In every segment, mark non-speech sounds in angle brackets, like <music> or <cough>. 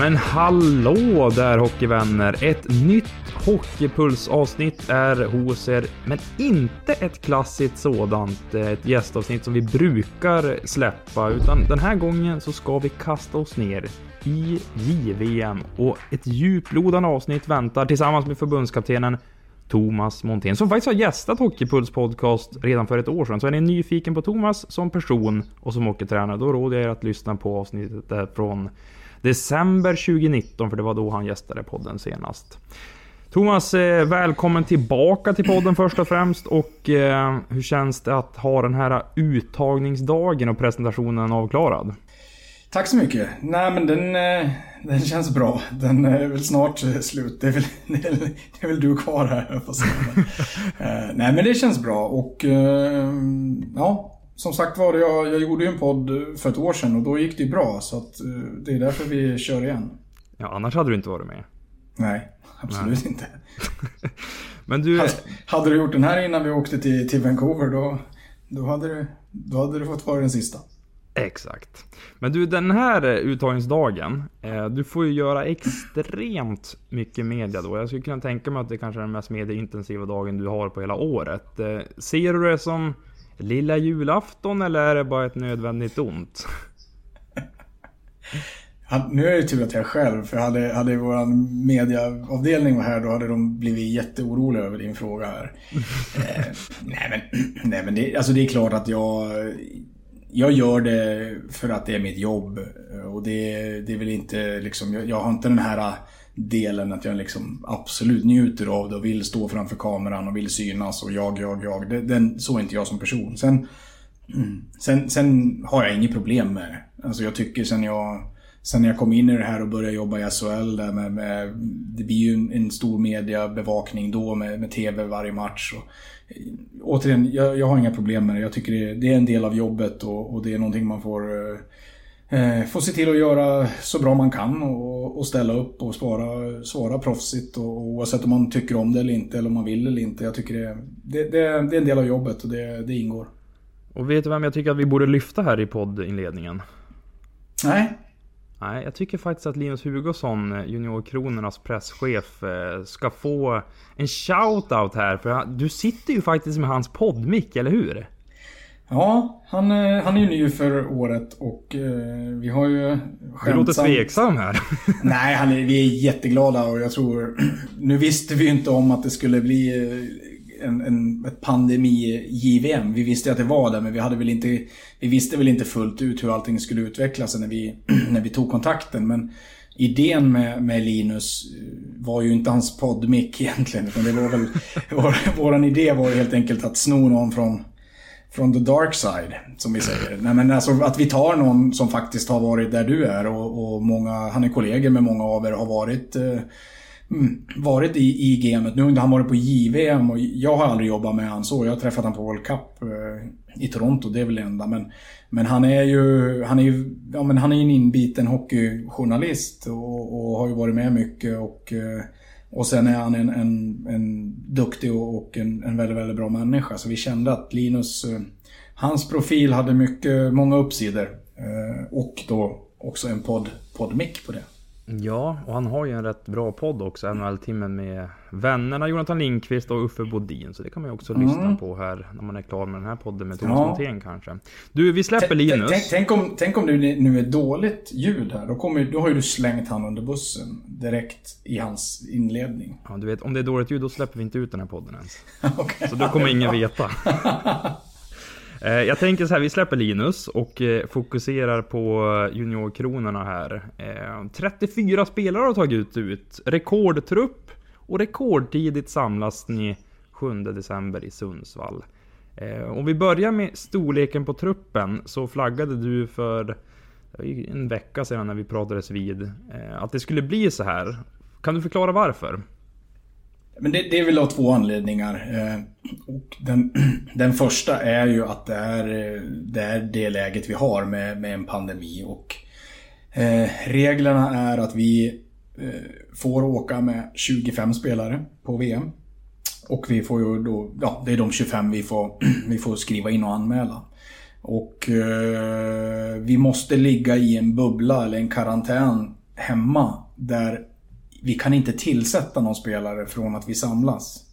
Men hallå där hockeyvänner! Ett nytt Hockeypuls-avsnitt är hos er, men inte ett klassiskt sådant, eh, ett gästavsnitt som vi brukar släppa, utan den här gången så ska vi kasta oss ner i JVM och ett djuplodande avsnitt väntar tillsammans med förbundskaptenen Thomas Montén som faktiskt har gästat Hockeypuls podcast redan för ett år sedan. Så är ni nyfiken på Thomas som person och som hockeytränare, då råder jag er att lyssna på avsnittet från december 2019, för det var då han gästade podden senast. Thomas, eh, välkommen tillbaka till podden först och främst. Och eh, hur känns det att ha den här uttagningsdagen och presentationen avklarad? Tack så mycket. Nej men den, eh, den känns bra. Den är väl snart slut. Det är väl, <laughs> det är, det är väl du kvar här, jag <laughs> Nej men det känns bra och ja, som sagt var, jag, jag gjorde ju en podd för ett år sedan och då gick det ju bra. Så att, det är därför vi kör igen. Ja, annars hade du inte varit med. Nej, absolut Nej. inte. <laughs> Men du... Hade, hade, du gjort den här innan vi åkte till, till Vancouver då, då, hade du, då hade du fått vara den sista. Exakt. Men du, den här uttagningsdagen, eh, du får ju göra extremt mycket media då. Jag skulle kunna tänka mig att det kanske är den mest medieintensiva dagen du har på hela året. Eh, ser du det som lilla julafton eller är det bara ett nödvändigt ont? Nu är det tur att jag är själv, för hade, hade vår mediaavdelning var här då hade de blivit jätteoroliga över din fråga här. eh, nej men, <clears throat> nej, men det, alltså det är klart att jag, jag gör det för att det är mitt jobb. Och det, det är väl inte liksom, jag, jag har inte den här delen att jag liksom absolut njuter av det och vill stå framför kameran och vill synas och jag, jag, jag. Det, den, så är inte jag som person. Sen, sen, sen har jag inget problem med det. Alltså jag tycker sen jag Sen när jag kom in i det här och började jobba i SHL där med, med det blir ju en, en, stor mediebevakning då med, med TV varje match. Och, återigen, jag, jag, har inga problem med det. Jag tycker det, det är en del av jobbet och, och det är någonting man får eh, eh, får se till att göra så bra man kan och, och ställa upp och svara, svara proffsigt och, oavsett om man tycker om det eller inte eller om man vill eller inte. Jag tycker det, det, det, det är en del av jobbet och det, det ingår. Och vet du vem jag tycker att vi borde lyfta här i poddinledningen? Nej. Nej, jag tycker faktiskt att Linus Hugosson, Juniorkronornas presschef, eh, ska få en shout-out här. För du sitter ju faktiskt med hans poddmick, eller hur? Ja, han, eh, han är ju ny för året och eh, vi har ju skämtsamt... Du låter tveksam här. <laughs> Nej, han är, vi är jätteglada och jag tror... <clears throat> Nu visste vi ju inte om att det skulle bli en, en, ett pandemi-JVM. Vi visste att det var det, men vi, hade väl inte, vi visste väl inte fullt ut hur allting skulle utvecklas när vi, <clears throat> när vi tog kontakten. Men idén med, med Linus var ju inte hans poddmick <laughs> egentligen. Utan det var väl, <laughs> vår, våran idé var helt enkelt att sno någon från från the dark side, som vi säger. Nej, men alltså att vi tar någon som faktiskt har varit där du är och, och många, han är kollegor med många av er, har varit eh, mm, varit i, i gamet. Nu har han varit på JVM och jag har aldrig jobbat med honom så. Jag har träffat honom på World Cup eh, i Toronto, det är väl det enda. Men, men han är ju, han är ju, ja men han är en inbiten hockeyjournalist och, och har ju varit med mycket och eh, och sen är han en, en, en duktig och en, en väldigt, väldigt bra människa. Så vi kände att Linus, eh, hans profil hade mycket, många uppsidor. Eh, och då också en podd, poddmick på det. Ja, och han har ju en rätt bra podd också, NHL-timmen med vännerna Jonathan Lindqvist och Uffe Bodin. Så det kan man ju också mm. lyssna på här när man är klar med den här podden med Thomas ja. Montén kanske. Du, vi släpper Linus. Tänk, tänk, om, tänk om det nu är dåligt ljud här. Då, kommer, då har ju du slängt han under bussen direkt i hans inledning. Ja, du vet, om det är dåligt ljud då släpper vi inte ut den här podden ens. <laughs> okay. Så då kommer ingen veta. <laughs> Eh, jag tänker så här, vi släpper Linus och eh, fokuserar på juniorkronorna här. Eh, 34 spelare har tagit ut, rekordtrupp och rekordtidigt samlas ni 7 december i Sundsvall. Om vi börjar med storleken på truppen så flaggade du för en vecka sedan när vi pratades vid, att det skulle bli så här. Kan du förklara varför? Men det, det är väl av två anledningar. Eh, och den, <clears throat> den första är ju att det är, eh, det är det läget vi har med, med en pandemi. Och eh, reglerna är att vi eh, får åka med 25 spelare på VM. Och vi får ju då, ja det är de 25 vi får, <clears throat> vi får skriva in och anmäla. Och eh, vi måste ligga i en bubbla eller en karantän hemma där vi kan inte tillsätta någon spelare från att vi samlas.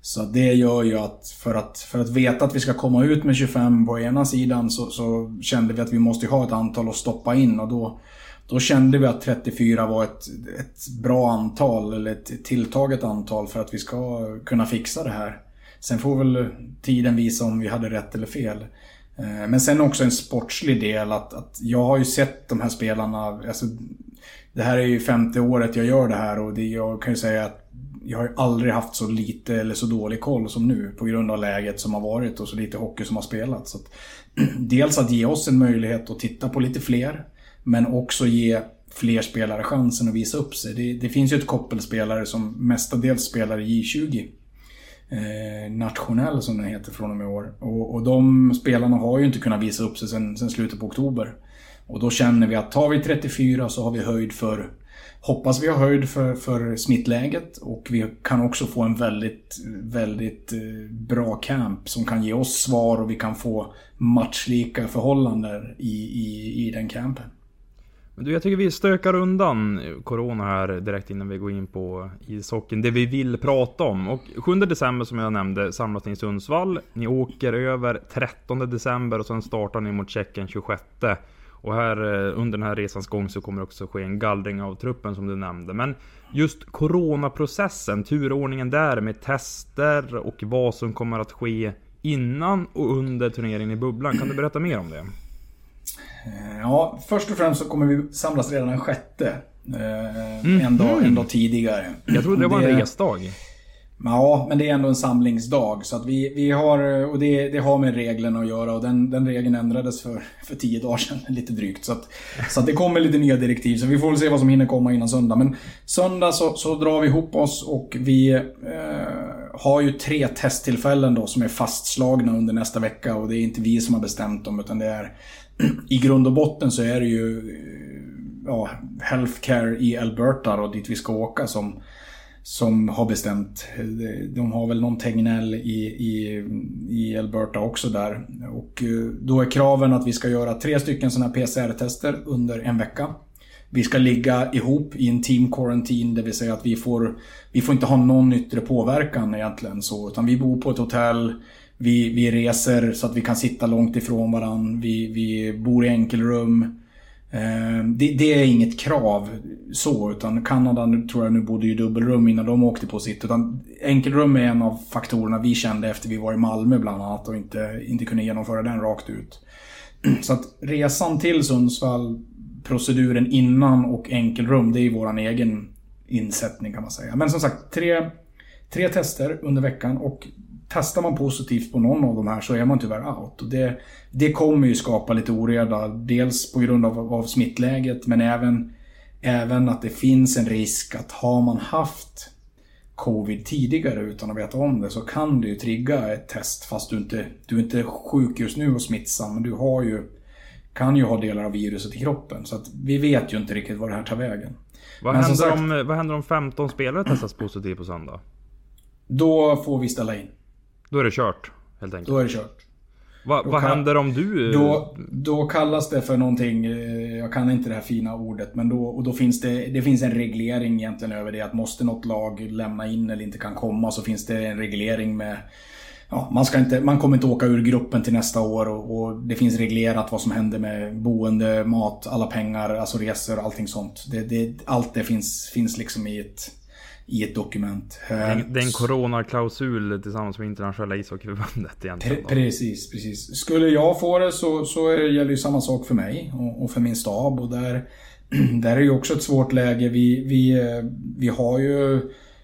Så det gör ju att för, att för att veta att vi ska komma ut med 25 på ena sidan så, så kände vi att vi måste ha ett antal att stoppa in och då, då kände vi att 34 var ett, ett bra antal eller ett tilltaget antal för att vi ska kunna fixa det här. Sen får väl tiden visa om vi hade rätt eller fel. Eh, men sen också en sportslig del att, att jag har ju sett de här spelarna, alltså, det här är ju femte året jag gör det här och det, jag kan ju säga att jag har ju aldrig haft så lite eller så dålig koll som nu på grund av läget som har varit och så lite hockey som har spelats. Så att, <clears throat> dels att ge oss en möjlighet att titta på lite fler, men också ge fler spelare chansen att visa upp sig. Det, det finns ju ett koppel spelare som mestadels spelar i J20 eh, nationell som den heter från och med i år. Och, och de spelarna har ju inte kunnat visa upp sig sen, sen slutet på oktober. Och då känner vi att tar vi 34 så har vi höjd för Hoppas vi har höjd för, för smittläget och vi kan också få en väldigt, väldigt eh, bra camp som kan ge oss svar och vi kan få matchlika förhållanden i, i, i den campen. Men du, jag tycker vi stökar undan Corona här direkt innan vi går in på ishockeyn. Det vi vill prata om. Och 7 december som jag nämnde samlas ni i Sundsvall. Ni åker över 13 december och sen startar ni mot Tjeckien 26. Och här eh, under den här resans gång så kommer det också ske en gallring av truppen som du nämnde. Men just coronaprocessen, turordningen där med tester och vad som kommer att ske innan och under turneringen i bubblan. Kan du berätta mer om det? Eh, ja, först och främst så kommer vi samlas redan den sjätte. Eh, en, dag, en dag tidigare. Jag trodde det var en resdag. Ja, men det är ändå en samlingsdag. Så att vi, vi har, och det, det har med reglerna att göra och den, den regeln ändrades för, för tio dagar sedan, <laughs> lite drygt. Så, att, så att det kommer lite nya direktiv, så vi får väl se vad som hinner komma innan söndag. Men söndag så, så drar vi ihop oss och vi eh, har ju tre testtillfällen då som är fastslagna under nästa vecka och det är inte vi som har bestämt dem utan det är <clears throat> i grund och botten så är det ju eh, ja, Healthcare i Alberta och dit vi ska åka som, som har bestämt. Eh, de har väl någon Tegnell i, i, i Alberta också där. Och eh, då är kraven att vi ska göra tre stycken sådana PCR-tester under en vecka. Vi ska ligga ihop i en team quarantine, det vill säga att vi får, vi får inte ha någon yttre påverkan egentligen så, utan vi bor på ett hotell vi, vi reser så att vi kan sitta långt ifrån varandra. Vi, vi bor i enkelrum. Ehm, det, det, är inget krav så, utan Kanada nu tror jag nu bodde i dubbelrum innan de åkte på sitt. Utan enkelrum är en av faktorerna vi kände efter vi var i Malmö bland annat och inte, inte kunde genomföra den rakt ut. Så att resan till Sundsvall, proceduren innan och enkelrum, det är våran egen insättning kan man säga. Men som sagt, tre, tre tester under veckan och testar man positivt på någon av de här så är man tyvärr out. Och det, det kommer ju skapa lite oreda. Dels på grund av, av smittläget men även, även att det finns en risk att har man haft covid tidigare utan att veta om det så kan det ju trigga ett test fast du inte du är inte sjuk just nu och smittsam men du har ju kan ju ha delar av viruset i kroppen. Så att vi vet ju inte riktigt var det här tar vägen. Vad, händer, sagt, om, vad händer om 15 spelare testas positivt på söndag? Då får vi ställa in. Då är det kört, helt enkelt. Då är det kört. Va, vad händer om du... Då, då kallas det för någonting, eh, jag kan inte det här fina ordet, men då, och då finns det, det finns en reglering egentligen över det. Att måste något lag lämna in eller inte kan komma så finns det en reglering med Ja, man, ska inte, man kommer inte åka ur gruppen till nästa år och, och, det finns reglerat vad som händer med boende, mat, alla pengar, alltså resor, allting sånt. Det, det, allt det finns, finns liksom i ett i ett dokument. Det är en coronaklausul tillsammans med internationella ishockeyförbundet egentligen. Pre precis, precis. Skulle jag få det så, så gäller ju samma sak för mig och, och för min stab. Och där, <clears throat> där är ju också ett svårt läge. Vi, vi, vi har ju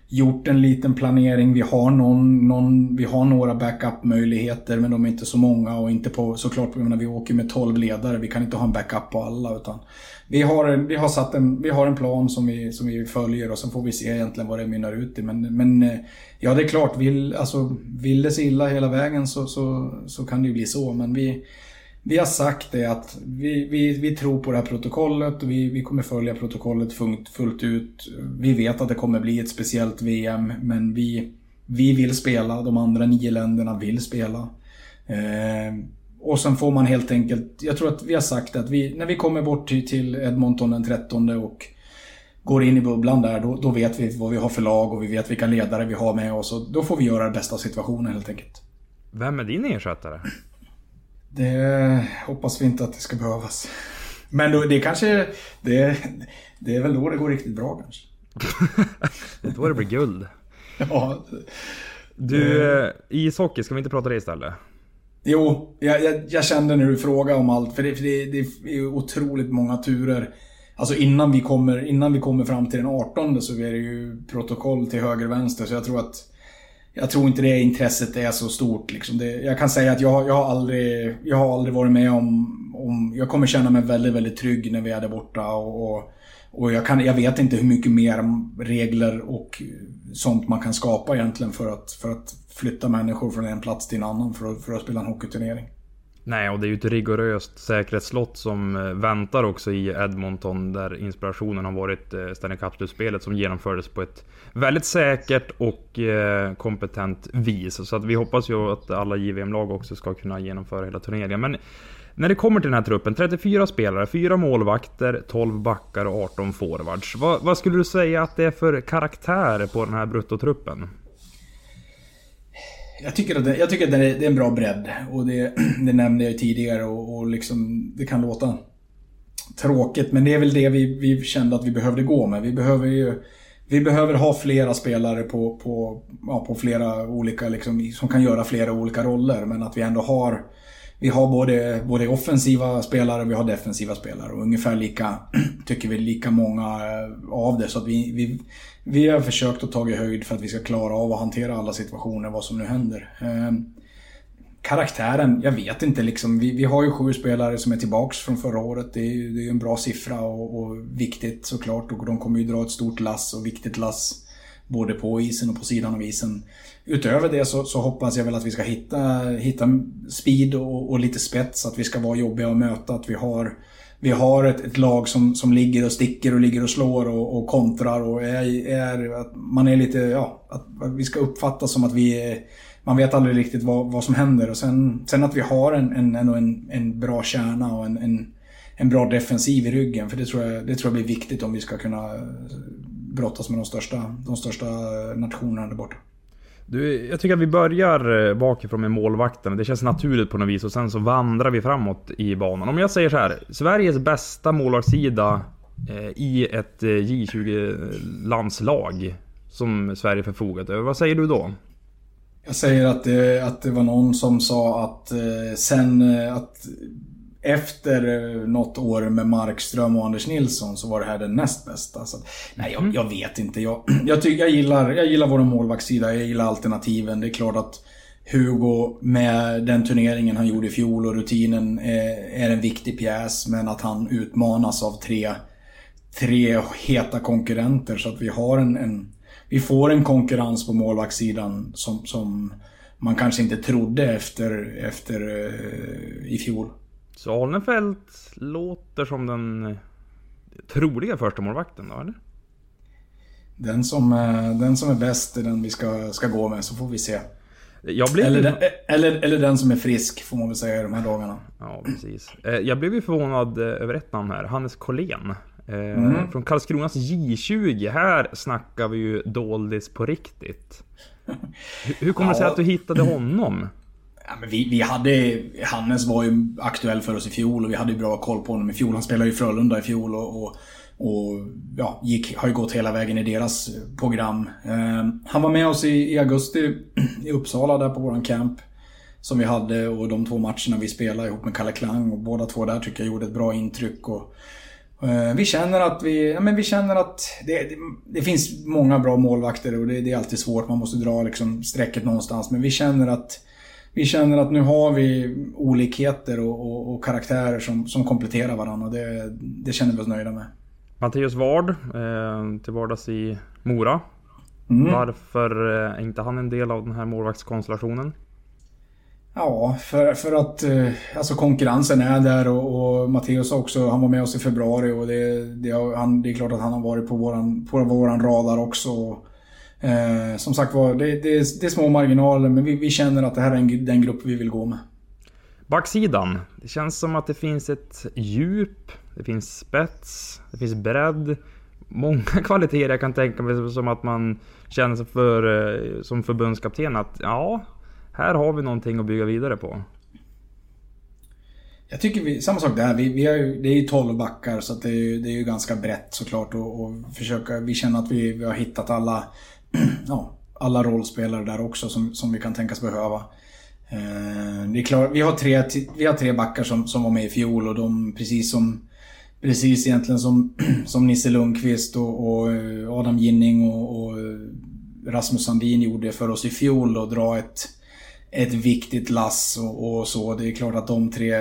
gjort en liten planering. Vi har, någon, någon, vi har några backup-möjligheter men de är inte så många och inte på, såklart, jag menar, vi åker med 12 ledare. Vi kan inte ha en backup på alla utan vi har, vi har, satt en, vi har en plan som vi, som vi följer och sen får vi se egentligen vad det mynnar ut i. Men, men eh, ja, det är klart, vill, alltså, vill det sig illa hela vägen så, så, så kan det ju bli så. Men vi, vi har sagt det att vi, vi, vi tror på det här protokollet och vi, vi kommer följa protokollet fullt, fullt ut. Vi vet att det kommer bli ett speciellt VM, men vi, vi vill spela. De andra nio länderna vill spela. Eh, och sen får man helt enkelt, jag tror att vi har sagt att vi, när vi kommer bort till, Edmonton den 13 och går in i bubblan där, då, då vet vi vad vi har för lag och vi vet vilka ledare vi har med oss. Och då får vi göra det bästa av situationen helt enkelt. Vem är din ersättare? Det hoppas vi inte att det ska behövas. Men då, det kanske... Det, det är väl då det går riktigt bra kanske. <laughs> det är då det blir guld. Ja. Du, eh, ishockey, ska vi inte prata det istället? Jo, jag, jag, jag kände när du frågade om allt, för det, för det, det är otroligt många turer. Alltså innan vi kommer, innan vi kommer fram till den 18 så är det ju protokoll till höger och vänster, så jag tror att jag tror inte det intresset är så stort. Liksom. Det, jag kan säga att jag, jag, har aldrig, jag har aldrig varit med om, om... Jag kommer känna mig väldigt, väldigt trygg när vi är där borta. Och, och, och jag, kan, jag vet inte hur mycket mer regler och sånt man kan skapa egentligen för att, för att flytta människor från en plats till en annan för att, för att spela en hockeyturnering. Nej, och det är ju ett rigoröst säkerhetsslott som eh, väntar också i Edmonton där inspirationen har varit eh, Stanley Cup-slutspelet som genomfördes på ett väldigt säkert och eh, kompetent vis. Så att vi hoppas ju att alla JVM-lag också ska kunna genomföra hela turneringen. Men när det kommer till den här truppen, 34 spelare, 4 målvakter, 12 backar och 18 forwards. Vad, vad skulle du säga att det är för karaktär på den här bruttotruppen? Jag tycker att det, jag tycker att det, är, det är en bra bredd. Och det, <clears throat> det nämnde jag ju tidigare och, och liksom, det kan låta tråkigt men det är väl det vi, vi kände att vi behövde gå med. Vi behöver ju vi behöver ha flera spelare på, på, ja, på flera olika, liksom, som kan göra flera olika roller. Men att vi ändå har vi har både, både offensiva spelare och vi har defensiva spelare. Och ungefär lika, <clears throat> tycker vi, lika många eh, av det. Så att vi, vi, vi har försökt att ta höjd för att vi ska klara av att hantera alla situationer, vad som nu händer. Eh, karaktären, jag vet inte liksom. Vi, vi har ju sju spelare som är tillbaks från förra året. Det är ju det är en bra siffra och, och, viktigt såklart. Och de kommer ju dra ett stort lass och viktigt lass. Både på isen och på sidan av isen. Utöver det så, så hoppas jag väl att vi ska hitta, hitta speed och, och, lite spets. Att vi ska vara jobbiga att möta. Att vi har, vi har ett, ett lag som, som ligger och sticker och ligger och slår och, och kontrar. Och är, är, att man är lite, ja, att vi ska uppfattas som att vi är man vet aldrig riktigt vad, vad som händer. Och sen, sen att vi har en, en, en, en bra kärna och en, en, en bra defensiv i ryggen. För det tror, jag, det tror jag blir viktigt om vi ska kunna brottas med de största, de största nationerna där borta. Du, jag tycker att vi börjar eh, bakifrån med målvakten. Det känns naturligt på något vis och sen så vandrar vi framåt i banan. Om jag säger så här. Sveriges bästa målvaktssida eh, i ett eh, J20-landslag som Sverige förfogat över. Vad säger du då? Jag säger att det, att det var någon som sa att eh, sen eh, att efter eh, något år med Markström och Anders Nilsson så var det här den näst bästa. Så, nej, jag, mm. jag, vet inte. Jag, <clears throat> jag, tycker, jag, gillar, jag gillar vår målvaktssida, jag gillar alternativen. Det är klart att Hugo med den turneringen han gjorde i fjol och rutinen är, är en viktig pjäs. Men att han utmanas av tre, tre heta konkurrenter så att vi har en, en vi får en konkurrens på målvaktssidan som, som man kanske inte trodde efter, efter uh, i fjol. Så Alnefelt låter som den troliga första målvakten då, eller? Den som, den som är bäst är den vi ska, ska gå med, så får vi se. Eller, den, eller, eller den som är frisk, får man väl säga i de här dagarna. Ja, precis. Eh, jag blev ju förvånad eh, över ett namn här. Hannes Collén. Eh, mm. Från Karlskronas J20. Här snackar vi ju doldis på riktigt. <laughs> Hur kommer det sig att du hittade honom? Ja, men vi, vi hade... Hannes var ju aktuell för oss i fjol och vi hade ju bra koll på honom i fjol. Han spelade ju Frölunda i fjol och, och, och ja, gick, har ju gått hela vägen i deras program. Eh, han var med oss i, i augusti <clears throat> i Uppsala där på våran camp. Som vi hade och de två matcherna vi spelade ihop med Kalle Klang och båda två där tycker jag gjorde ett bra intryck. Och, Eh, vi känner att vi, ja, men vi känner att det, det, det finns många bra målvakter och det, det, är alltid svårt. Man måste dra liksom strecket någonstans. Men vi känner att vi känner att nu har vi olikheter och, och, och karaktärer som, som kompletterar varandra. Det, det känner vi oss nöjda med. Mattias Ward, eh, till vardags i Mora. Mm. Varför eh, är inte han en del av den här målvaktskonstellationen? Ja, för, för att eh, alltså konkurrensen är där och, och Matteus också, han var med oss i februari och det, det, han, det är klart att han har varit på våran, på våran radar också. Eh, som sagt var, det, det, det, är små marginaler men vi, vi känner att det här är en, den grupp vi vill gå med. Backsidan. Det känns som att det finns ett djup, det finns spets, det finns bredd. Många <laughs> kvaliteter jag kan tänka mig som att man känner sig för, eh, som förbundskapten att ja, här har vi någonting att bygga vidare på. Jag tycker vi, samma sak där. Vi, vi har ju, det är ju 12 backar så det, är, det är ju ganska brett såklart och, och försöka, vi känner att vi, vi har hittat alla, <clears throat> ja, alla rollspelare där också som, som vi kan tänkas behöva. Eh, det är klart, vi har tre, vi har tre backar som, som var med i fjol och de precis som Precis egentligen som, <clears throat> som Nisse Lundqvist och, och eh, Adam Ginning och, och eh, Rasmus Sandin gjorde för oss i fjol och dra ett ett viktigt lass och, och, så. Det är klart att de tre,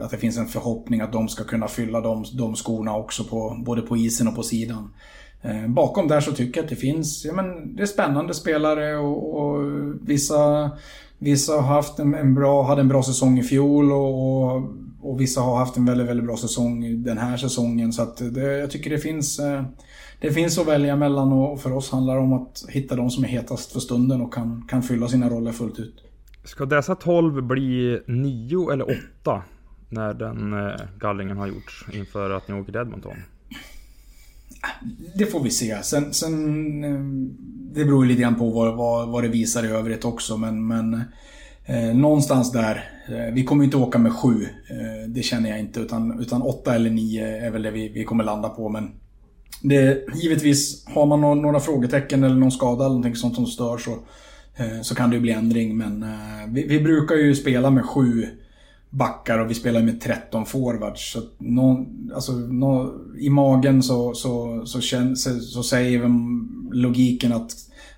att det finns en förhoppning att de ska kunna fylla de, de skorna också på, både på isen och på sidan. Eh, bakom där så tycker jag att det finns, ja men det är spännande spelare och, och vissa, vissa har haft en, en, bra, hade en bra säsong i fjol och, och, och, vissa har haft en väldigt, väldigt bra säsong den här säsongen. Så att det, jag tycker det finns eh, det finns att välja mellan och för oss handlar det om att hitta de som är hetast för stunden och kan, kan fylla sina roller fullt ut. Ska dessa 12 bli 9 eller 8? När den eh, gallringen har gjorts inför att ni åker till Edmonton? Det får vi se. Sen, sen eh, det beror ju lite grann på vad, vad, vad det visar i övrigt också men, men eh, någonstans där. Eh, vi kommer inte åka med sju. Eh, det känner jag inte utan, utan åtta eller nio är väl det vi, vi kommer landa på men det, givetvis, har man några, några frågetecken eller någon skada eller någonting sånt som stör så Eh, så kan det ju bli ändring. Men eh, vi, vi, brukar ju spela med sju backar och vi spelar med 13 forwards. Så någon, alltså, någon, I magen så, så, så, känns, så, så säger logiken att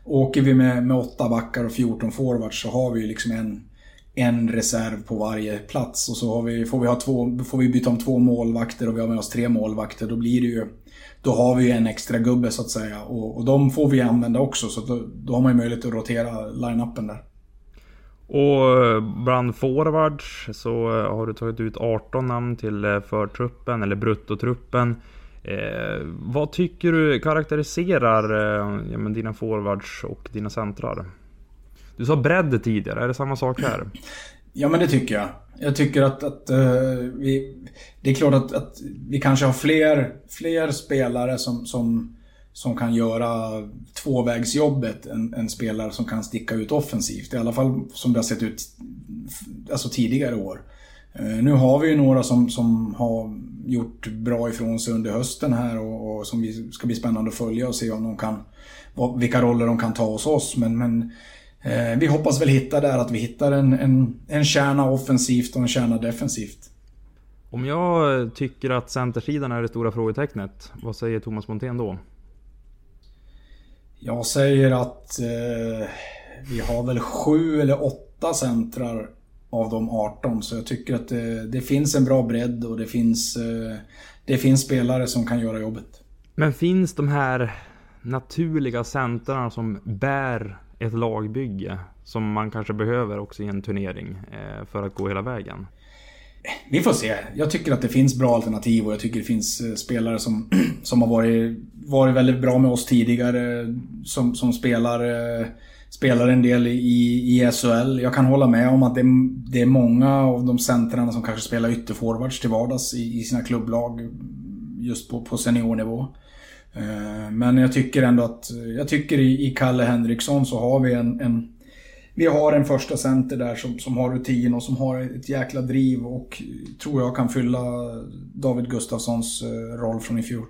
åker vi med, med 8 backar och 14 forwards så har vi ju liksom en, en reserv på varje plats. Och så har vi, får, vi ha två, får vi byta om två målvakter och vi har med oss tre målvakter. Då blir det ju då har vi ju en extra gubbe så att säga. Och, och de får vi använda också så då, då har man ju möjlighet att rotera line-upen där. Och eh, bland forwards så eh, har du tagit ut 18 namn till eh, förtruppen eller bruttotruppen. Eh, vad tycker du karaktäriserar eh, ja, men dina forwards och dina centrar? Du sa bredd tidigare, är det samma sak här? Ja men det tycker jag. Jag tycker att, att uh, vi... Det är klart att, att, vi kanske har fler, fler spelare som, som, som kan göra tvåvägsjobbet än, en, spelare som kan sticka ut offensivt. I alla fall som det har sett ut alltså tidigare år. Eh, nu har vi ju några som, som har gjort bra ifrån sig under hösten här och, och som vi, ska bli spännande att följa och se om de kan... Vilka roller de kan ta hos oss. Men, men Eh, vi hoppas väl hitta där att vi hittar en, en, en kärna offensivt och en kärna defensivt. Om jag tycker att centersidan är det stora frågetecknet, vad säger Thomas Montén då? Jag säger att eh, vi har väl sju eller åtta centrar av de 18 så jag tycker att det, det finns en bra bredd och det finns, eh, det finns spelare som kan göra jobbet. Men finns de här naturliga centrarna som bär ett lagbygge som man kanske behöver också i en turnering eh, för att gå hela vägen? Vi får se. Jag tycker att det finns bra alternativ och jag tycker det finns eh, spelare som, <clears throat> som har varit, varit väldigt bra med oss tidigare. Som, som spelar, eh, spelar en del i, i SHL. Jag kan hålla med om att det, det är många av de centrarna som kanske spelar ytterforwards till vardags i, i sina klubblag. Just på, på seniornivå. Eh, men jag tycker ändå att, jag tycker i Kalle Henriksson så har vi en, en vi har en första center där som, som har rutin och som har ett jäkla driv och eh, tror jag kan fylla David Gustafssons eh, roll från i fjol.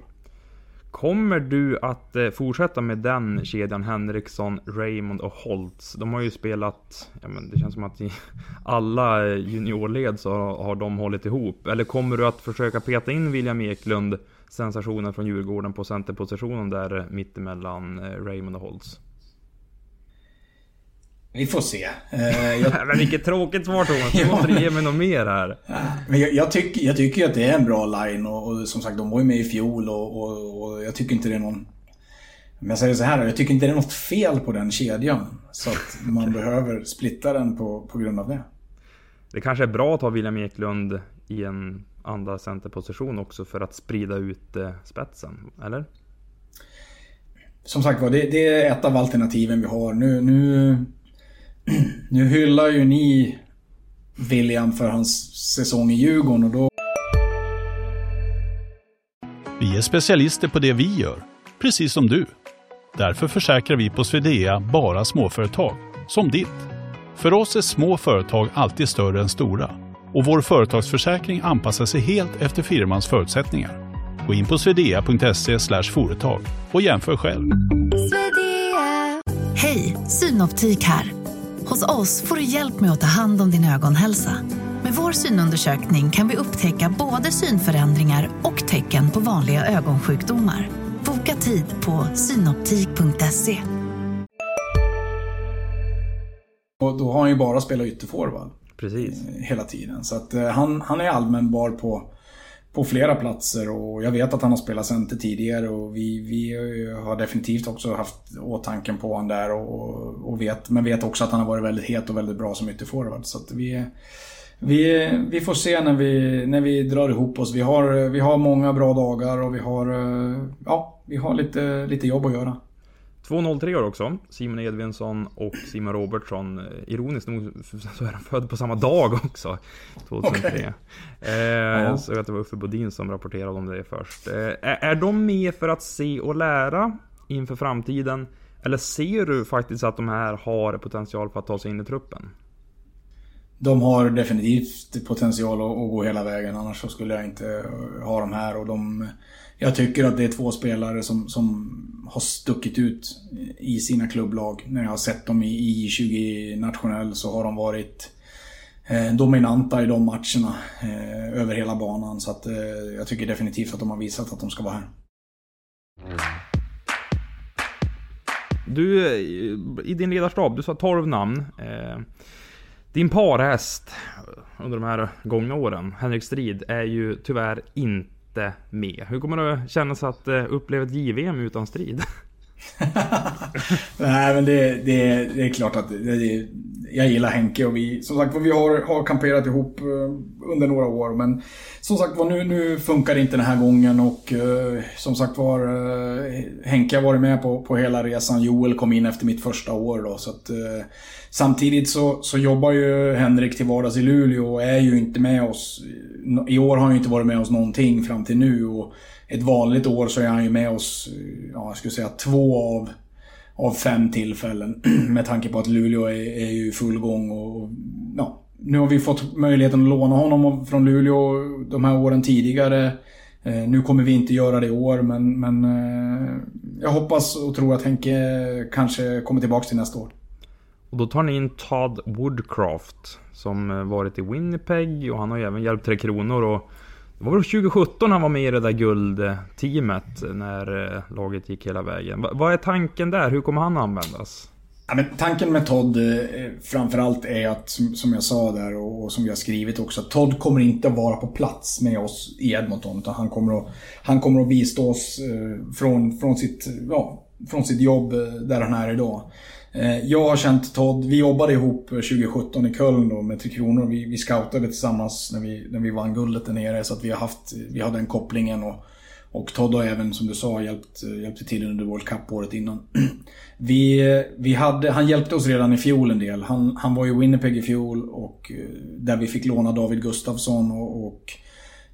Kommer du att eh, fortsätta med den kedjan Henriksson, Raymond och Holtz? De har ju spelat, ja men det känns som att i <laughs> alla juniorled så har de hållit ihop. Eller kommer du att försöka peta in William Eklund sensationen från Djurgården på centerpositionen där mittemellan Raymond och Holtz? Vi får se. Eh, jag... <laughs> Men vilket tråkigt svar Thomas. Du måste ge mig något mer här. Men jag, jag, tycker, jag tycker att det är en bra line och, och som sagt de var ju med i fjol och, och, och, jag tycker inte det är någon... Om jag säger så här jag tycker inte det är något fel på den kedjan. Så att man <laughs> behöver splitta den på, på grund av det. Det kanske är bra att ha William Eklund i en andra centerposition också för att sprida ut eh, spetsen, eller? Som sagt var, det, det, är ett av alternativen vi har. Nu, nu <clears throat> nu hyllar ju ni William för hans säsong i Djurgården och då... Vi är specialister på det vi gör, precis som du. Därför försäkrar vi på Swedea bara småföretag, som ditt. För oss är små företag alltid större än stora och vår företagsförsäkring anpassar sig helt efter firmans förutsättningar. Gå in på swedea.se företag och jämför själv. Hej, Synoptik här. Hos oss får du hjälp med att ta hand om din ögonhälsa. Med vår synundersökning kan vi upptäcka både synförändringar och tecken på vanliga ögonsjukdomar. Boka tid på synoptik.se. Och då har han ju bara spelat ytterforward. Precis. Hela tiden. Så att eh, han, han är allmänbar på på flera platser och jag vet att han har spelat center tidigare och vi, vi har definitivt också haft åtanken på honom där och, och vet, men vet också att han har varit väldigt het och väldigt bra som ytterforward. Så att vi, vi, vi får se när vi, när vi drar ihop oss. Vi har, vi har många bra dagar och vi har, eh, ja, vi har lite, lite jobb att göra. 2.03 år också. Simon Edvinsson och Simon Robertsson. Ironiskt nog <laughs> så är de födda på samma dag också. 2003. Okay. Eh, Jag såg att det var Uffe Bodin som rapporterade om det först. Eh, är, är de med för att se och lära inför framtiden? Eller ser du faktiskt att de här har potential för att ta sig in i truppen? De har definitivt potential att, att gå hela vägen. Annars så skulle jag inte ha dem här. Och de, jag tycker att det är två spelare som, som har stuckit ut i sina klubblag. När jag har sett dem i I20 nationell så har de varit eh, dominanta i de matcherna eh, över hela banan. Så att, eh, jag tycker definitivt att de har visat att de ska vara här. Du, eh, i din ledarstab, du sa 12 namn. Eh, din parhäst under de här gångna åren, Henrik Strid, är ju tyvärr inte inte med. Hur kommer det kännas att eh, uppleva ett JVM utan strid? <laughs> <laughs> Nej men det, det, det, är klart att det, jag gillar Henke och vi, som sagt vi har, har kamperat ihop eh, under några år. Men som sagt var, nu, nu funkar det inte den här gången och eh, som sagt var eh, Henke har varit med på, på hela resan. Joel kom in efter mitt första år då. Så att, samtidigt så, så jobbar ju Henrik till vardags i Luleå och är ju inte med oss. I år har han ju inte varit med oss någonting fram till nu. Och ett vanligt år så är han ju med oss, ja, jag skulle säga två av av fem tillfällen. <clears throat> Med tanke på att Luleå är, är ju i full gång och, ja, nu har vi fått möjligheten att låna honom från Luleå de här åren tidigare. Eh, nu kommer vi inte göra det i år men, men eh, jag hoppas och tror att Henke kanske kommer tillbaka till nästa år. Och då tar ni in Todd Woodcraft som eh, varit i Winnipeg och han har ju även hjälpt Tre Kronor och det var väl 2017 han var med i det där guldteamet när eh, laget gick hela vägen. Vad är tanken där? Hur kommer han användas? Ja, men tanken med Todd eh, framförallt är att, som jag sa där och som vi har skrivit också, att Todd kommer inte att vara på plats med oss i Edmonton. Utan han kommer att, han kommer att bistå oss eh, från, från, sitt, ja, från sitt jobb där han är idag. Eh, jag har känt Todd, vi jobbade ihop 2017 i Köln då med Tre Kronor. Vi, vi scoutade tillsammans när vi, när vi vann guldet där nere. Så att vi har haft, vi har den kopplingen. Och, och Todd har även, som du sa, hjälpt, hjälpt till under World Cup året innan. <clears throat> Vi, vi hade, han hjälpte oss redan i fjol en del. Han, han var i Winnipeg i fjol och eh, där vi fick låna David Gustafsson och, och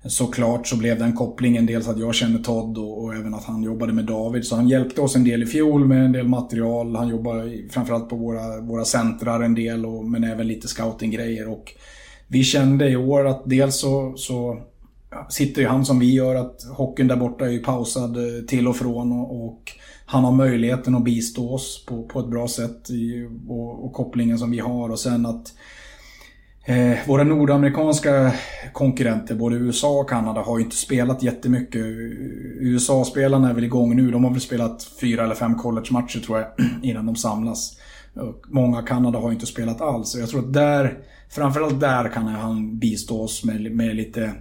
Såklart så blev den kopplingen dels att jag känner Todd och, och, även att han jobbade med David. Så han hjälpte oss en del i fjol med en del material. Han jobbade framförallt på våra, våra centrar en del och, men även lite scoutinggrejer. Och vi kände i år att dels så, så sitter ju han som vi gör att hockeyn där borta är ju pausad eh, till och från. och, och han har möjligheten att bistå oss på, på ett bra sätt i, och, och kopplingen som vi har och sen att Eh, våra nordamerikanska konkurrenter, både USA och Kanada, har ju inte spelat jättemycket. USA-spelarna är väl igång nu. De har väl spelat fyra eller fem college-matcher tror jag, <clears throat> innan de samlas. Och många Kanada har ju inte spelat alls. Så jag tror att där, framförallt där kan han bistå oss med, med lite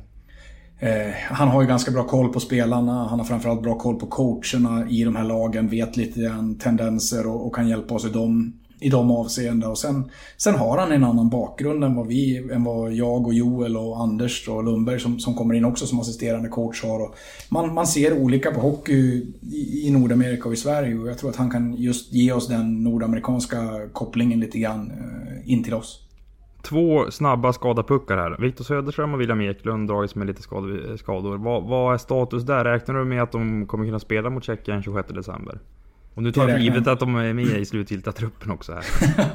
eh, han har ju ganska bra koll på spelarna, han har framförallt bra koll på coacherna i de här lagen, vet lite grann tendenser och, och kan hjälpa oss i dem i de avseendena. Och sen, sen har han en annan bakgrund än vad vi, än vad jag och Joel och Anders och Lundberg som, som kommer in också som assisterande coach har. Och man, man ser olika på hockey i, i Nordamerika och i Sverige och jag tror att han kan just ge oss den nordamerikanska kopplingen lite grann eh, in till oss. Två snabba skadapuckar här. Viktor Söderström och William Eklund dragits med lite skador. Vad, vad är status där? Räknar du med att de kommer kunna spela mot Tjeckien 26 december? Och nu tar jag för givet att de är med i slutgiltiga truppen också här. <laughs>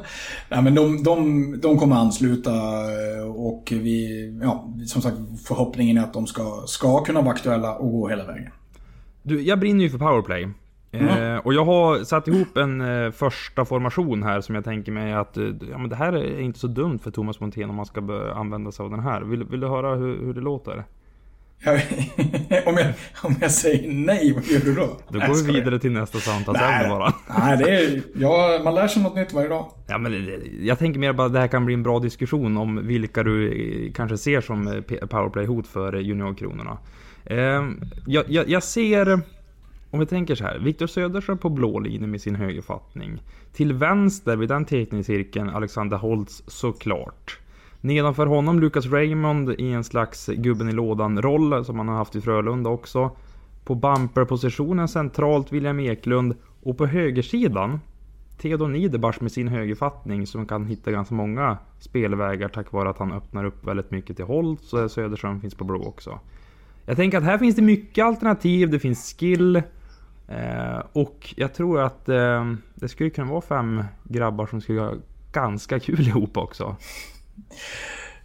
Nej men de, de, de kommer ansluta och vi, ja, som sagt förhoppningen är att de ska, ska kunna vara aktuella och gå hela vägen. Du, jag brinner ju för powerplay. Mm. Eh, och jag har satt ihop en eh, första formation här som jag tänker mig att eh, ja, men det här är inte så dumt för Thomas Montén om man ska använda sig av den här. Vill, vill du höra hur, hur det låter? <laughs> om, jag, om jag säger nej, vad gör du då? Då går vi vidare till nästa samtalsämne bara. <laughs> Nej, det är, ja, man lär sig något nytt varje dag. Ja, men jag tänker mer bara att det här kan bli en bra diskussion om vilka du eh, kanske ser som eh, powerplay-hot för juniorkronorna. Ehm, jag, jag, jag ser... Om vi tänker så här, Viktor Söderström på blå linje med sin högerfattning. Till vänster vid den teckningscirkeln Alexander Holtz såklart. Nedanför honom Lucas Raymond i en slags gubben i lådan-roll som han har haft i Frölunda också. På bumperpositionen centralt William Eklund och på högersidan Theodor Niederbach med sin högerfattning som kan hitta ganska många spelvägar tack vare att han öppnar upp väldigt mycket till Holt så Söderström finns på blå också. Jag tänker att här finns det mycket alternativ, det finns skill eh, och jag tror att eh, det skulle kunna vara fem grabbar som skulle ha ganska kul ihop också.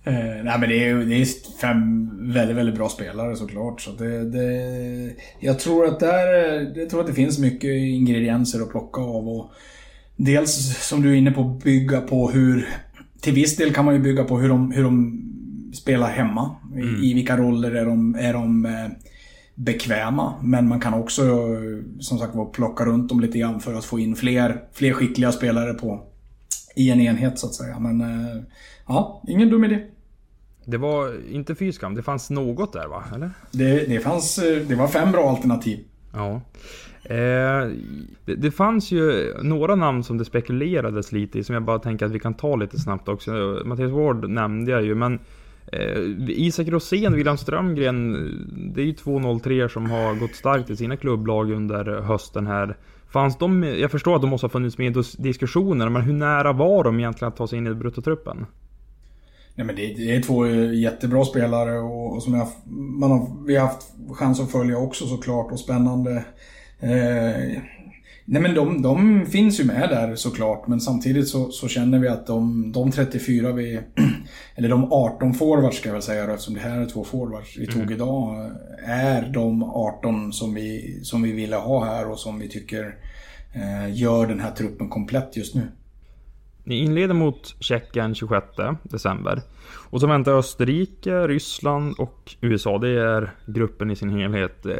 Uh, nej men det är, det är fem väldigt, väldigt bra spelare såklart. Så det, det, jag, tror att där, jag tror att det finns mycket ingredienser att plocka av. Och dels som du är inne på, bygga på hur... Till viss del kan man ju bygga på hur de, hur de spelar hemma. Mm. I, I vilka roller är de, är de eh, bekväma. Men man kan också som sagt plocka runt dem lite grann för att få in fler, fler skickliga spelare på, i en enhet så att säga. Men eh, ja, ingen dum idé. Det var inte fy skam, det fanns något där va? Eller? Det, det, fanns, eh, det var fem bra alternativ. Ja. Eh, det, det, fanns ju några namn som det spekulerades lite i som jag bara tänker att vi kan ta lite snabbt också. Mattias Ward nämnde jag ju men eh, Isak Rosén, William Strömgren, det är ju två 03 som har gått starkt i sina klubblag under hösten här. Fanns de, jag förstår att de måste ha funnits med i diskussioner, men hur nära var de egentligen att ta sig in i bruttotruppen? Nej, men det, det är två jättebra spelare och, och som jag, man har, vi har haft chans att följa också såklart och spännande. Eh, nej men de, de finns ju med där såklart men samtidigt så, så känner vi att de, de 34 vi, <clears throat> eller de 18 forwards ska jag väl säga eftersom det här är två forwards vi tog mm. idag, är de 18 som vi, som vi ville ha här och som vi tycker eh, gör den här truppen komplett just nu. Ni inleder mot Tjeckien 26 december. Och så väntar Österrike, Ryssland och USA. Det är gruppen i sin helhet. Eh,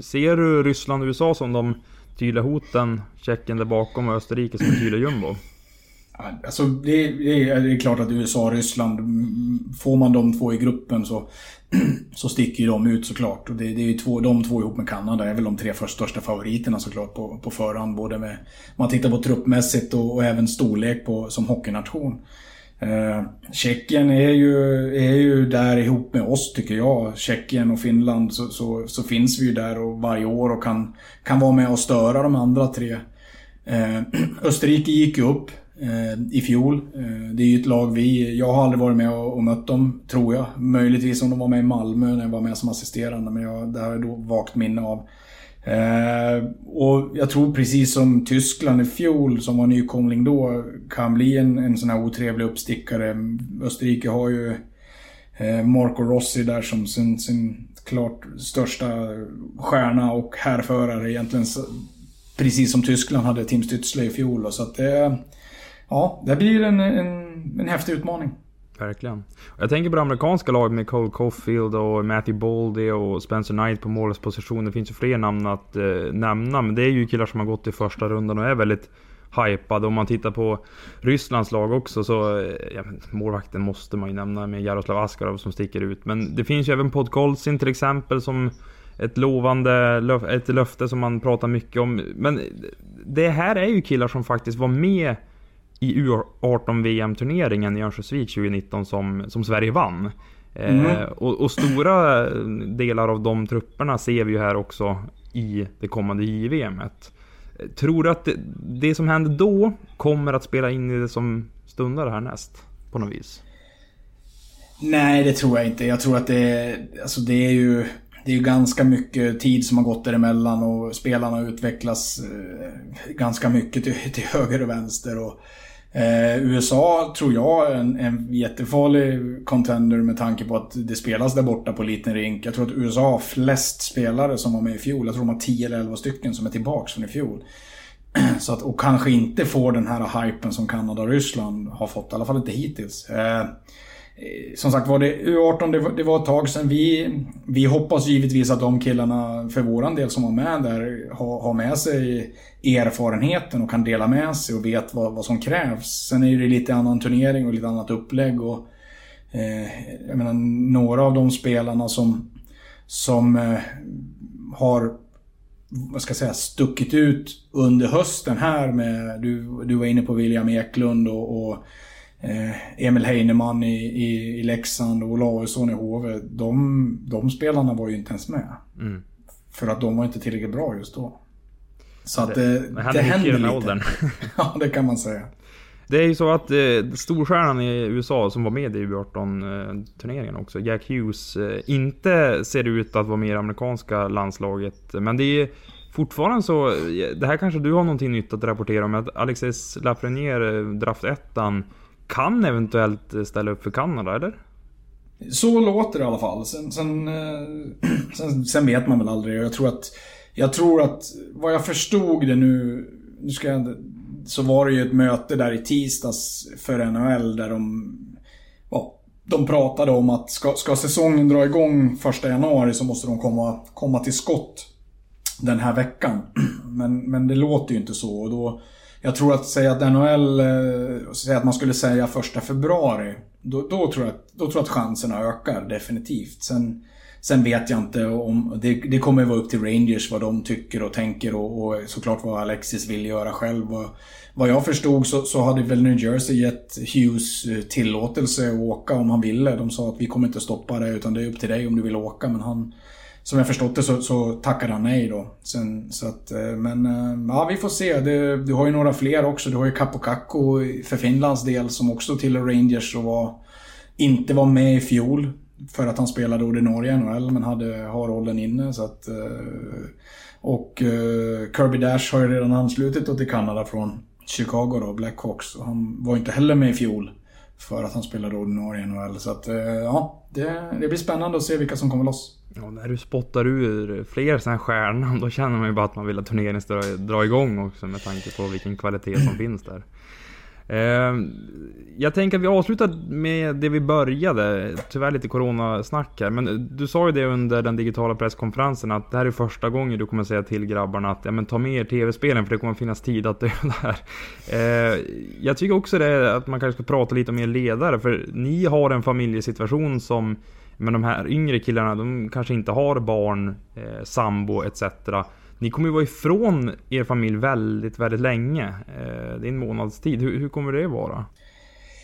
ser du Ryssland och USA som de tydliga hoten? Tjeckien där bakom och Österrike som en tydlig jumbo? Alltså det, det, är, det är klart att USA och Ryssland, mm, får man de två i gruppen så, <clears throat> så sticker ju de ut såklart. Och det, det är ju två, de två ihop med Kanada är väl de tre först största favoriterna såklart på, på förhand. Både med, man tittar på truppmässigt och, och även storlek på, som hockeynation. Eh, Tjeckien är ju, är ju där ihop med oss tycker jag. Tjeckien och Finland så, så, så, finns vi ju där och varje år och kan, kan vara med och störa de andra tre. Eh, <clears throat> Österrike gick ju upp Eh, i fjol. Eh, det är ju ett lag vi... Jag har aldrig varit med och, och, mött dem, tror jag. Möjligtvis om de var med i Malmö när jag var med som assisterande, men jag, det har jag då vagt minne av. Eh, och jag tror precis som Tyskland i fjol, som var nykomling då, kan bli en, en sån här otrevlig uppstickare. Österrike har ju eh, Marco Rossi där som sin, sin klart största stjärna och härförare egentligen. Precis som Tyskland hade Tim Stützle i fjol. Så att det, ja, det blir en, en, en häftig utmaning. Verkligen. Jag tänker på det amerikanska laget med Cole Caulfield och Matthew Baldy och Spencer Knight på målsposition. Det finns ju fler namn att eh, nämna, men det är ju killar som har gått i första rundan och är väldigt hypade. Om man tittar på Rysslands lag också så, eh, ja, målvakten måste man ju nämna med Jaroslav Askarov som sticker ut. Men det finns ju även Podkolzin till exempel som ett lovande, ett löfte som man pratar mycket om. Men det här är ju killar som faktiskt var med i U18 VM-turneringen i Örnsköldsvik 2019 som, som Sverige vann. Mm. Eh, och, och, stora delar av de trupperna ser vi ju här också i det kommande JVMet. Tror du att det, det, som hände då kommer att spela in i det som stundar härnäst? På något vis? Nej, det tror jag inte. Jag tror att det, alltså det är ju... Det är ju ganska mycket tid som har gått däremellan och spelarna utvecklas eh, ganska mycket till, till höger och vänster. Och, Eh, USA tror jag är en, en jättefarlig contender med tanke på att det spelas där borta på liten rink. Jag tror att USA har flest spelare som var med i fjol. Jag tror de har 10 eller 11 stycken som är tillbaks från i fjol. <clears throat> Så att, och kanske inte får den här hypen som Kanada och Ryssland har fått. I alla fall inte hittills. Eh, Eh, Eh, som sagt var, det U18 det var, det var ett tag sedan. Vi, vi hoppas givetvis att de killarna för våran del som var med där har, har med sig erfarenheten och kan dela med sig och vet vad, vad som krävs. Sen är det lite annan turnering och lite annat upplägg. Och, eh, jag menar, några av de spelarna som, som eh, har vad ska jag säga, stuckit ut under hösten här med, du, du var inne på William Eklund och, och Eh, Emil Heinemann i, i, i Leksand och Olausson i HV. De, de spelarna var ju inte ens med. Mm. För att de var inte tillräckligt bra just då. Så att det, det, det händer lite. Åldern. <laughs> ja, det kan man säga. Det är ju så att eh, storstjärnan i USA som var med i U18-turneringen också, Jack Hughes, eh, inte ser ut att vara med i det amerikanska landslaget. Men det är fortfarande så, det här kanske du har någonting nytt att rapportera om, att Alexis Lafreniere, eh, draft 1 kan eventuellt eh, ställa upp för Kanada, eller? Så låter det i alla fall. Sen, sen, eh, <clears throat> sen, sen vet man väl aldrig. Jag tror att, jag tror att vad jag förstod det nu, nu ska jag, så var det ju ett möte där i tisdags för NHL där de, ja, de pratade om att ska, ska säsongen dra igång första januari så måste de komma, komma till skott den här veckan. <clears throat> Men, men det låter ju inte så och då jag tror att säga att NHL, eh, säga att man skulle säga första februari, då, då, tror jag, då tror jag att chanserna ökar definitivt. Sen, sen vet jag inte om, det, det kommer vara upp till Rangers vad de tycker och tänker och, och såklart vad Alexis vill göra själv. Och, vad jag förstod så, så hade väl New Jersey gett Hughes eh, tillåtelse att åka om han ville. De sa att vi kommer inte stoppa det utan det är upp till dig om du vill åka. Men han, som jag förstått det så, så tackade han nej då. Sen, så att, eh, men eh, ja, vi får se. Det, du har ju några fler också. Du har ju Kapokakko för Finlands del som också tillhör Rangers och var, inte var med i fjol. För att han spelade ordinarie NHL men hade, har rollen inne. Så att, eh, och Kirby Dash har ju redan anslutit till Kanada från Chicago då, Blackhawks. Han var inte heller med i fjol. För att han spelade ordinarie NHL. Så att eh, ja, det, det blir spännande att se vilka som kommer loss. Ja, när du spottar ur fler sådana här stjärnor, <laughs> då känner man ju bara att man vill att turneringen ska dra igång också med tanke på vilken kvalitet som finns där. Ehm, jag tänker att vi avslutar med det vi började. Tyvärr lite coronasnack här. Men du sa ju det under den digitala presskonferensen att det här är första gången du kommer säga till grabbarna att ja, men ta med er tv-spelen för det kommer finnas tid att döda <laughs> här. Ehm, jag tycker också det att man kanske ska prata lite om er ledare för ni har en familjesituation som men de här yngre killarna, de kanske inte har barn, eh, sambo etc. Ni kommer ju vara ifrån er familj väldigt, väldigt länge. Eh, det är en månads tid. Hur, hur kommer det vara?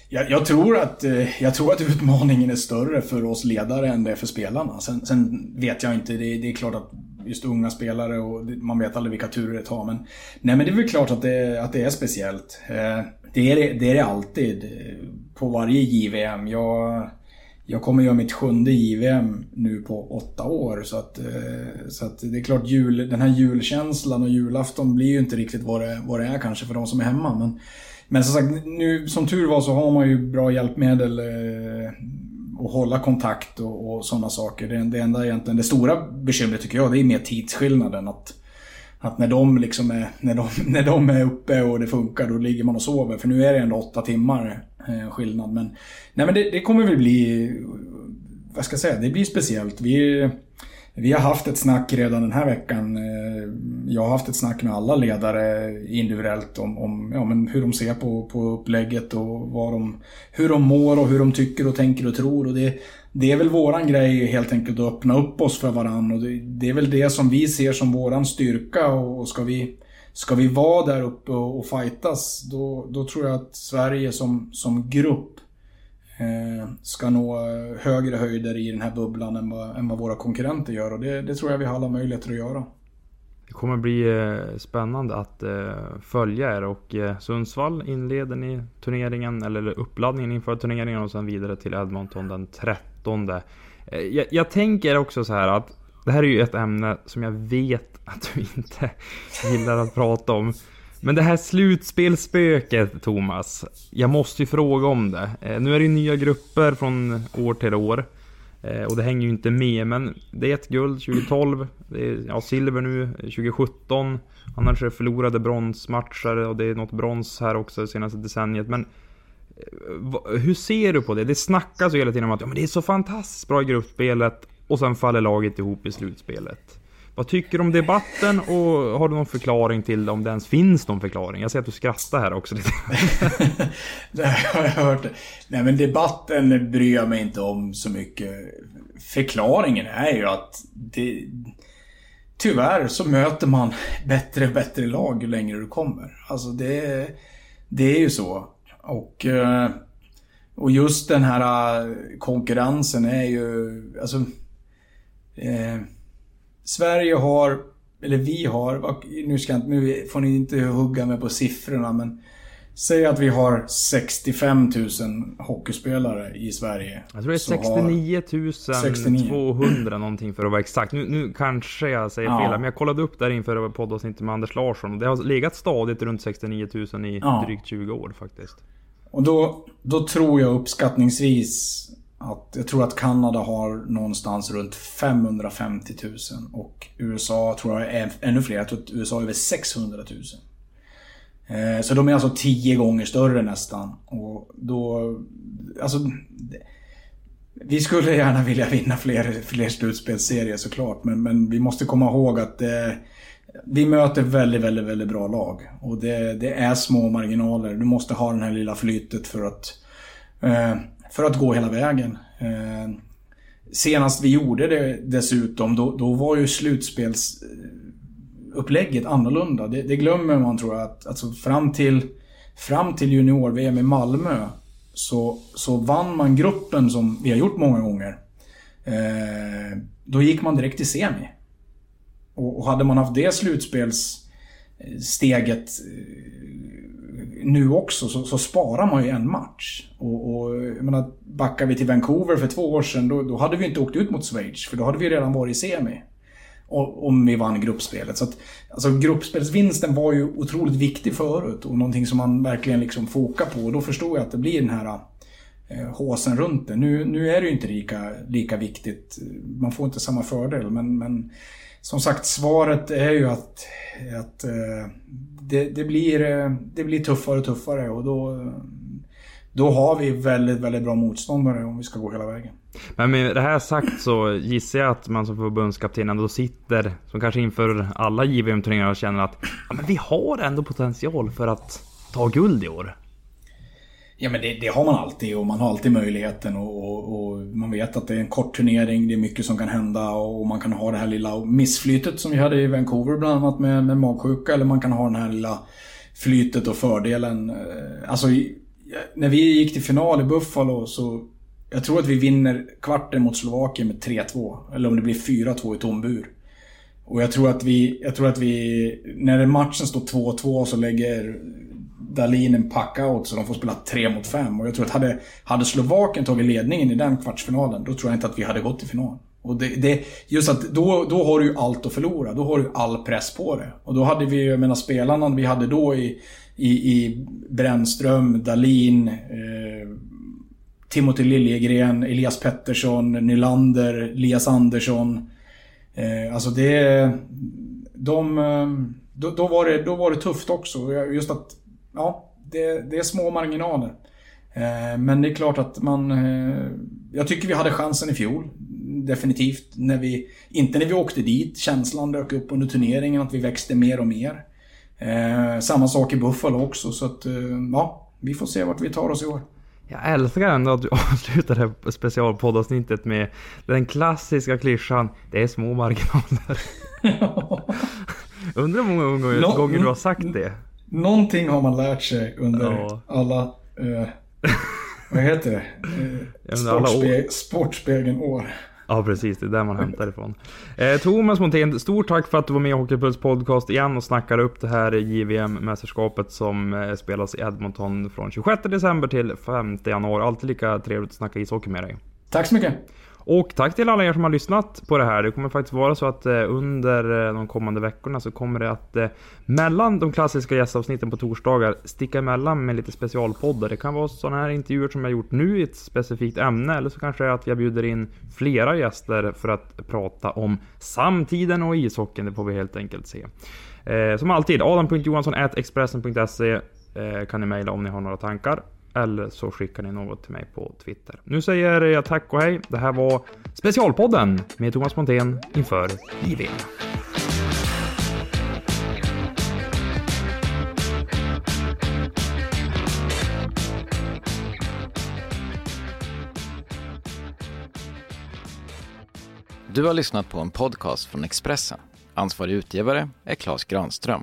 Jag, jag, tror att, eh, jag tror att utmaningen är större för oss ledare än det är för spelarna. Sen, sen vet jag inte, det, det, är klart att just unga spelare och man vet aldrig vilka turer det tar. Men, nej, men det är väl klart att det, att det är speciellt. Eh, det är det, är det alltid på varje JVM. Jag, jag kommer göra mitt sjunde JVM nu på åtta år. Så att, eh, så att det är klart, jul, den här julkänslan och julafton blir ju inte riktigt vad det, vad det är kanske för de som är hemma. Men, men som sagt, nu, som tur var så har man ju bra hjälpmedel och att hålla kontakt och, och sådana saker. Det, det enda egentligen, det stora bekymret tycker jag, det är mer tidsskillnaden. Att, att när de liksom är, när de, <laughs> när de är uppe och det funkar, då ligger man och sover. För nu är det ändå åtta timmar Eh, skillnad. Men, nej, men det, det kommer väl bli, vad ska jag säga, det blir speciellt. Vi, vi har haft ett snack redan den här veckan. Eh, jag har haft ett snack med alla ledare individuellt om, om ja, men hur de ser på, på upplägget och vad de, hur de mår och hur de tycker och tänker och tror. Och det, det är väl våran grej helt enkelt att öppna upp oss för varandra. Och det, det är väl det som vi ser som våran styrka. Och ska vi, ska vi vara där uppe och, och fightas, då, då tror jag att Sverige som, som grupp Eh, ska nå högre höjder i den här bubblan än vad, än vad våra konkurrenter gör. Och det, det, tror jag vi har alla möjligheter att göra. Det kommer bli eh, spännande att eh, följa er och eh, Sundsvall inleder ni turneringen eller uppladdningen inför turneringen och sen vidare till Edmonton den 13. Eh, jag, jag tänker också så här att det här är ju ett ämne som jag vet att du inte gillar att prata om. Men det här slutspelsspöket, Thomas. Jag måste ju fråga om det. Eh, nu är det ju nya grupper från år till år. Eh, och det hänger ju inte med, men det är ett guld 2012. Det är ja, silver nu 2017. Annars är det förlorade bronsmatcher och det är något brons här också det senaste decenniet. Men eh, hur ser du på det? Det snackas ju hela tiden om att ja, men det är så fantastiskt bra i gruppspelet och sen faller laget ihop i slutspelet. Vad tycker du om debatten och har du någon förklaring till om det ens finns någon förklaring? Jag ser att du skrattar här också lite. det <laughs> har jag hört. Nej men debatten bryr jag mig inte om så mycket. Förklaringen är ju att det... Tyvärr så möter man bättre och bättre lag ju längre du kommer. Alltså det... Det är ju så. Och... Eh, och just den här konkurrensen är ju... Alltså... Eh, Sverige har, eller vi har, nu, ska nu får ni inte hugga mig på siffrorna men Säg att vi har 65 000 hockeyspelare i Sverige. Jag tror det är 69 69. 200 någonting för att vara exakt. Nu, nu kanske jag säger ja. fel, men jag kollade upp där inför poddavsnittet med Anders Larsson. Det har legat stadigt runt 69 000 i ja. drygt 20 år faktiskt. Och då, då tror jag uppskattningsvis att jag tror att Kanada har någonstans runt 550 000 och USA tror jag är ännu fler. Jag tror att USA har över 600 000. Eh, så de är alltså tio gånger större nästan. Och då... Alltså... Vi skulle gärna vilja vinna fler, fler slutspelsserier såklart, men, men vi måste komma ihåg att det, vi möter väldigt, väldigt, väldigt bra lag. Och det, det, är små marginaler. Du måste ha det här lilla flytet för att eh, för att gå hela vägen. Eh, senast vi gjorde det dessutom, då, då var ju slutspelsupplägget annorlunda. Det, det, glömmer man tror jag. Att, alltså fram till, fram till junior-VM i Malmö så, så vann man gruppen som vi har gjort många gånger. Eh, då gick man direkt till semi. Och, och hade man haft det slutspelssteget eh, nu också så, så, sparar man ju en match. Och, och jag menar, backar vi till Vancouver för två år sedan, då, då hade vi inte åkt ut mot Schweiz, för då hade vi redan varit i semi. Och, om vi vann gruppspelet. Så att, alltså gruppspelsvinsten var ju otroligt viktig förut och någonting som man verkligen liksom fokar på. Och då förstår jag att det blir den här eh, håsen runt det. Nu, nu är det ju inte lika, lika viktigt. Man får inte samma fördel, men, men som sagt, svaret är ju att, att eh, det, det, blir, eh, det blir tuffare och tuffare och då, då har vi väldigt, väldigt bra motståndare om vi ska gå hela vägen. Men med det här sagt så gissar jag att man som förbundskapten ändå sitter, som kanske inför alla JVM-turneringar och känner att ja, men vi har ändå potential för att ta guld i år. Ja men det, det, har man alltid och man har alltid möjligheten och, och, och, man vet att det är en kort turnering, det är mycket som kan hända och man kan ha det här lilla missflytet som vi hade i Vancouver bland annat med, med magsjuka eller man kan ha den här lilla flytet och fördelen. Eh, alltså när vi gick till final i Buffalo så jag tror att vi vinner kvarten mot Slovakien med 3-2 eller om det blir 4-2 i tom bur. Och jag tror att vi, jag tror att vi, när matchen står 2-2 så lägger Dalin en packout så de får spela 3 mot 5. Och jag tror att hade, hade Slovakien tagit ledningen i den kvartsfinalen, då tror jag inte att vi hade gått till final. Och det, det, just att då, då har du ju allt att förlora. Då har du all press på det. Och då hade vi, ju, jag menar spelarna vi hade då i, i, i Brännström, Dalin, eh, Timothy Liljegren, Elias Pettersson, Nylander, Elias Andersson. Eh, alltså det... De... Eh, då, då, var det, då var det tufft också. Just att ja, det, det är små marginaler. Eh, men det är klart att man... Eh, jag tycker vi hade chansen i fjol. Definitivt. När vi, inte när vi åkte dit. Känslan dök upp under turneringen att vi växte mer och mer. Eh, samma sak i Buffalo också, så att ja, vi får se vart vi tar oss i år. Jag älskar ändå att du <laughs> avslutar det här specialpoddavsnittet med den klassiska klyschan Det är små marginaler. <laughs> Undrar hur många gånger, gånger du har sagt det? Någonting har man lärt sig under ja. alla... Eh, vad heter det? <laughs> Eh, Sportspe Sportspegeln år. Ja precis, det är där man hämtar ifrån. Eh, Thomas Montén, stort tack för att du var med i Hockeypuls podcast igen och snackar upp det här JVM-mästerskapet som eh, spelas i Edmonton från 26 december till 5 januari. Alltid lika trevligt att snacka ishockey med dig. Tack så mycket. Och tack till alla er som har lyssnat på det här. Det kommer faktiskt vara så att eh, under eh, de kommande veckorna så kommer det att eh, mellan de klassiska gästavsnitten på torsdagar sticka emellan med lite specialpoddar. Det kan vara sådana här intervjuer som jag gjort nu i ett specifikt ämne eller så kanske det är att jag bjuder in flera gäster för att prata om samtiden och ishockeyn. Det får vi helt enkelt se. Som alltid, adam.johansson.expressen.se kan ni mejla om ni har några tankar. Eller så skickar ni något till mig på Twitter. Nu säger jag tack och hej. Det här var Specialpodden med Thomas Montén inför JVM. Du har lyssnat på en podcast från Expressen. Ansvarig utgivare är Klas Granström.